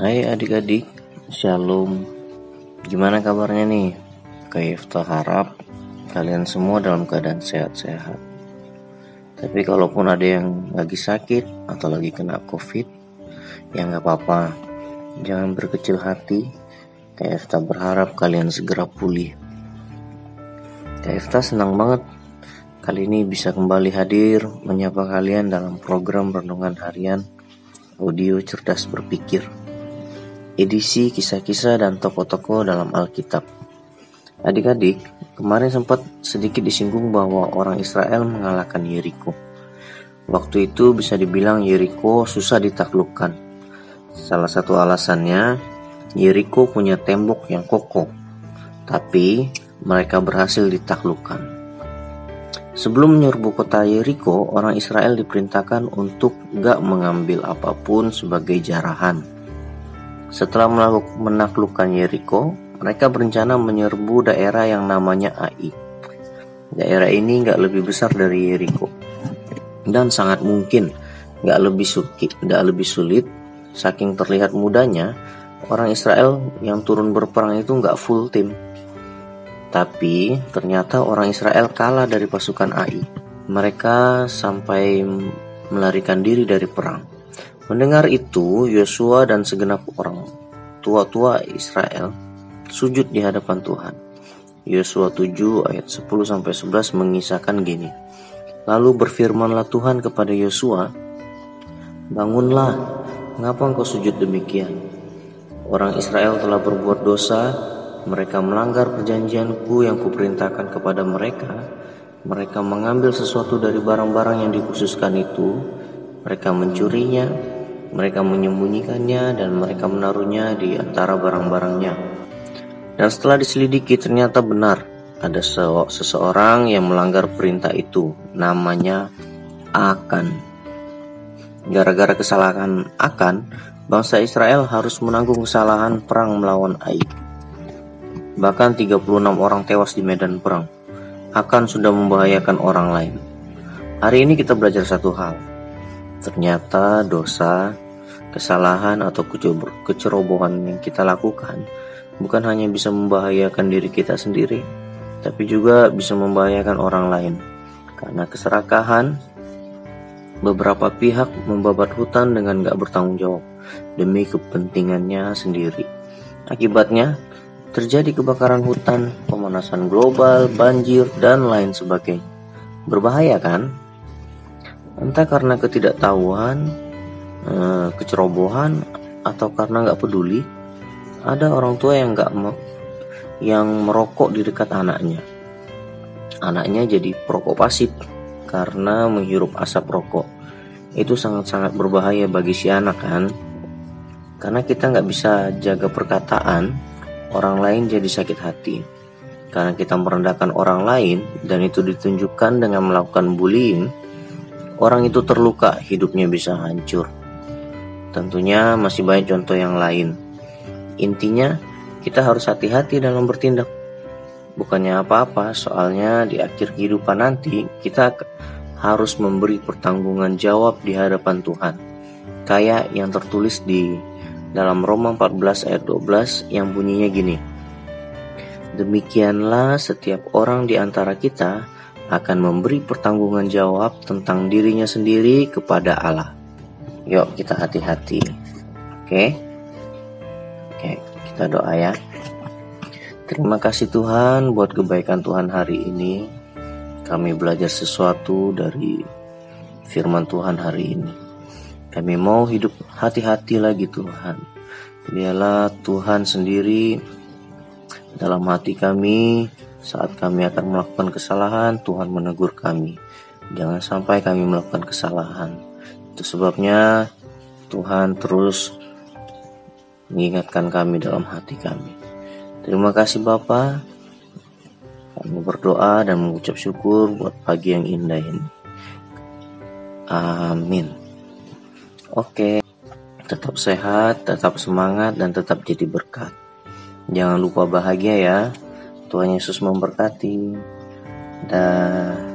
Hai adik-adik, Shalom. Gimana kabarnya nih? Kaifta harap kalian semua dalam keadaan sehat-sehat. Tapi kalaupun ada yang lagi sakit atau lagi kena covid, ya nggak apa-apa. Jangan berkecil hati. Kaifta berharap kalian segera pulih. Kaifta senang banget kali ini bisa kembali hadir menyapa kalian dalam program renungan harian audio cerdas berpikir edisi kisah-kisah dan tokoh-tokoh dalam Alkitab. Adik-adik, kemarin sempat sedikit disinggung bahwa orang Israel mengalahkan Yeriko. Waktu itu bisa dibilang Yeriko susah ditaklukkan. Salah satu alasannya, Yeriko punya tembok yang kokoh, tapi mereka berhasil ditaklukkan. Sebelum menyerbu kota Yeriko, orang Israel diperintahkan untuk gak mengambil apa pun sebagai jarahan. Setelah menaklukkan Yeriko, mereka berencana menyerbu daerah yang namanya Ai. Daerah ini gak lebih besar dari Yeriko dan sangat mungkin gak lebih sulit, gak lebih sulit. Saking terlihat mudahnya, orang Israel yang turun berperang itu gak full tim tapi ternyata orang Israel kalah dari pasukan Ai. Mereka sampai melarikan diri dari perang. Mendengar itu, Yosua dan segenap orang tua-tua Israel sujud di hadapan Tuhan. Yosua 7 ayat 10 sampai 11 mengisahkan gini. Lalu berfirmanlah Tuhan kepada Yosua, "Bangunlah, mengapa engkau sujud demikian? Orang Israel telah berbuat dosa mereka melanggar perjanjianku yang kuperintahkan kepada mereka. Mereka mengambil sesuatu dari barang-barang yang dikhususkan itu. Mereka mencurinya, mereka menyembunyikannya, dan mereka menaruhnya di antara barang-barangnya. Dan setelah diselidiki ternyata benar ada seseorang yang melanggar perintah itu. Namanya Akan. Gara-gara kesalahan Akan, bangsa Israel harus menanggung kesalahan perang melawan Ai. Bahkan 36 orang tewas di medan perang. Akan sudah membahayakan orang lain. Hari ini kita belajar satu hal. Ternyata dosa, kesalahan atau kecerobohan yang kita lakukan bukan hanya bisa membahayakan diri kita sendiri, tapi juga bisa membahayakan orang lain. Karena keserakahan, beberapa pihak membabat hutan dengan gak bertanggung jawab demi kepentingannya sendiri. Akibatnya, terjadi kebakaran hutan, pemanasan global, banjir, dan lain sebagainya. Berbahaya kan? Entah karena ketidaktahuan, eh, kecerobohan, atau karena nggak peduli, ada orang tua yang nggak yang merokok di dekat anaknya. Anaknya jadi perokok pasif karena menghirup asap rokok. Itu sangat-sangat berbahaya bagi si anak kan? Karena kita nggak bisa jaga perkataan, orang lain jadi sakit hati. Karena kita merendahkan orang lain dan itu ditunjukkan dengan melakukan bullying, orang itu terluka, hidupnya bisa hancur. Tentunya masih banyak contoh yang lain. Intinya, kita harus hati-hati dalam bertindak. Bukannya apa-apa, soalnya di akhir kehidupan nanti kita harus memberi pertanggungan jawab di hadapan Tuhan. Kayak yang tertulis di dalam Roma 14 ayat 12 yang bunyinya gini. Demikianlah setiap orang di antara kita akan memberi pertanggungan jawab tentang dirinya sendiri kepada Allah. Yuk kita hati-hati. Oke. Oke, kita doa ya. Terima kasih Tuhan buat kebaikan Tuhan hari ini. Kami belajar sesuatu dari firman Tuhan hari ini. Kami mau hidup hati-hati lagi Tuhan. Biarlah Tuhan sendiri dalam hati kami saat kami akan melakukan kesalahan, Tuhan menegur kami. Jangan sampai kami melakukan kesalahan. Itu sebabnya Tuhan terus mengingatkan kami dalam hati kami. Terima kasih Bapak. Kami berdoa dan mengucap syukur buat pagi yang indah ini. Amin. Oke, tetap sehat, tetap semangat, dan tetap jadi berkat. Jangan lupa bahagia ya. Tuhan Yesus memberkati. Dan